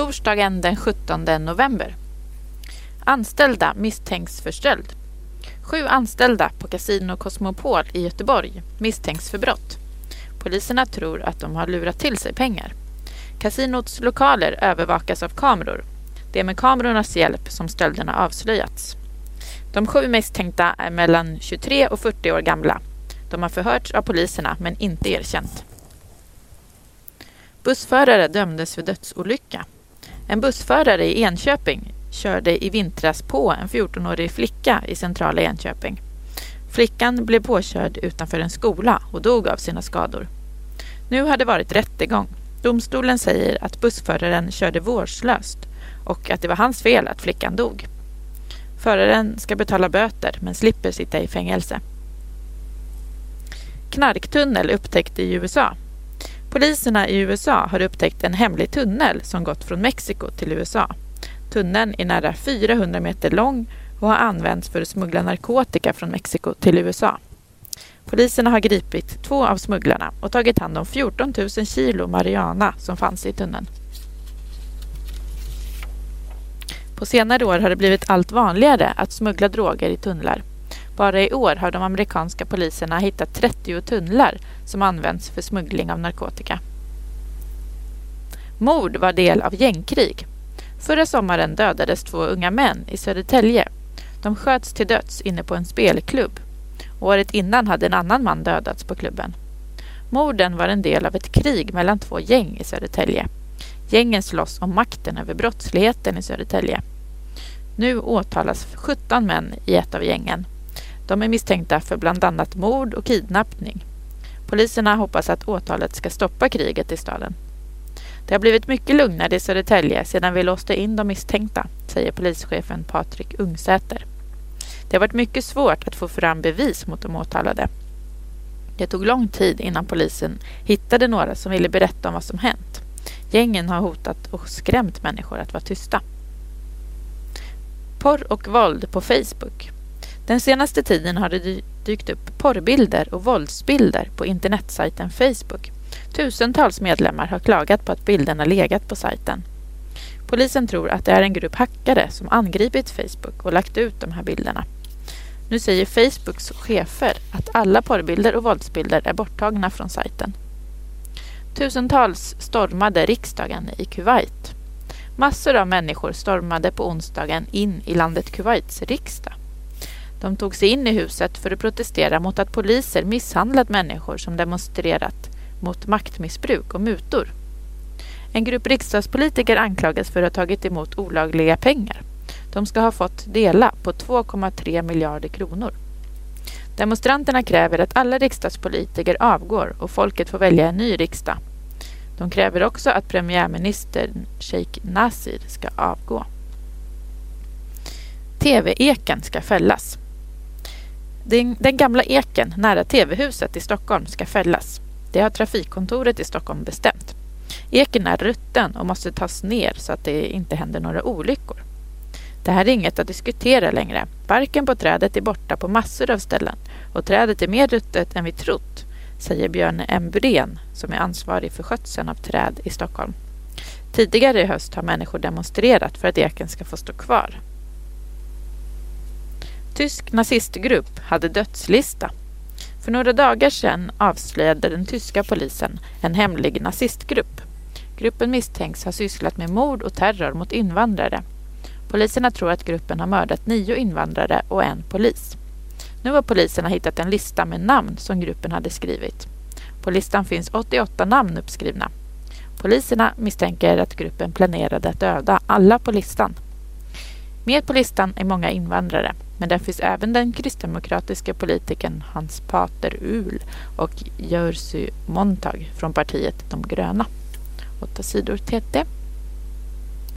Torsdagen den 17 november. Anställda misstänks för stöld. Sju anställda på Casino Cosmopol i Göteborg misstänks för brott. Poliserna tror att de har lurat till sig pengar. Kasinots lokaler övervakas av kameror. Det är med kamerornas hjälp som stölderna avslöjats. De sju misstänkta är mellan 23 och 40 år gamla. De har förhörts av poliserna men inte erkänt. Bussförare dömdes för dödsolycka. En bussförare i Enköping körde i vintras på en 14-årig flicka i centrala Enköping. Flickan blev påkörd utanför en skola och dog av sina skador. Nu har det varit rättegång. Domstolen säger att bussföraren körde vårdslöst och att det var hans fel att flickan dog. Föraren ska betala böter men slipper sitta i fängelse. Knarktunnel upptäckt i USA. Poliserna i USA har upptäckt en hemlig tunnel som gått från Mexiko till USA. Tunneln är nära 400 meter lång och har använts för att smuggla narkotika från Mexiko till USA. Poliserna har gripit två av smugglarna och tagit hand om 14 000 kilo marijuana som fanns i tunneln. På senare år har det blivit allt vanligare att smuggla droger i tunnlar. Bara i år har de amerikanska poliserna hittat 30 tunnlar som används för smuggling av narkotika. Mord var del av gängkrig. Förra sommaren dödades två unga män i Södertälje. De sköts till döds inne på en spelklubb. Året innan hade en annan man dödats på klubben. Morden var en del av ett krig mellan två gäng i Södertälje. Gängen slåss om makten över brottsligheten i Södertälje. Nu åtalas 17 män i ett av gängen. De är misstänkta för bland annat mord och kidnappning. Poliserna hoppas att åtalet ska stoppa kriget i staden. Det har blivit mycket lugnare i Södertälje sedan vi låste in de misstänkta, säger polischefen Patrik Ungsäter. Det har varit mycket svårt att få fram bevis mot de åtalade. Det tog lång tid innan polisen hittade några som ville berätta om vad som hänt. Gängen har hotat och skrämt människor att vara tysta. Porr och våld på Facebook. Den senaste tiden har det dykt upp porrbilder och våldsbilder på internetsajten Facebook. Tusentals medlemmar har klagat på att bilderna legat på sajten. Polisen tror att det är en grupp hackare som angripit Facebook och lagt ut de här bilderna. Nu säger Facebooks chefer att alla porrbilder och våldsbilder är borttagna från sajten. Tusentals stormade riksdagen i Kuwait. Massor av människor stormade på onsdagen in i landet Kuwaits riksdag. De tog sig in i huset för att protestera mot att poliser misshandlat människor som demonstrerat mot maktmissbruk och mutor. En grupp riksdagspolitiker anklagas för att ha tagit emot olagliga pengar. De ska ha fått dela på 2,3 miljarder kronor. Demonstranterna kräver att alla riksdagspolitiker avgår och folket får välja en ny riksdag. De kräver också att premiärministern Sheikh Nasir ska avgå. TV-eken ska fällas. Den, den gamla eken nära TV-huset i Stockholm ska fällas. Det har trafikkontoret i Stockholm bestämt. Eken är rutten och måste tas ner så att det inte händer några olyckor. Det här är inget att diskutera längre. Barken på trädet är borta på massor av ställen och trädet är mer ruttet än vi trott, säger Björn Embrén som är ansvarig för skötseln av träd i Stockholm. Tidigare i höst har människor demonstrerat för att eken ska få stå kvar. Tysk nazistgrupp hade dödslista. För några dagar sedan avslöjade den tyska polisen en hemlig nazistgrupp. Gruppen misstänks ha sysslat med mord och terror mot invandrare. Poliserna tror att gruppen har mördat nio invandrare och en polis. Nu har poliserna hittat en lista med namn som gruppen hade skrivit. På listan finns 88 namn uppskrivna. Poliserna misstänker att gruppen planerade att döda alla på listan. Med på listan är många invandrare, men där finns även den kristdemokratiska politikern Hans Pater Uhl och Jerzy Montag från partiet De gröna. Åtta sidor TT.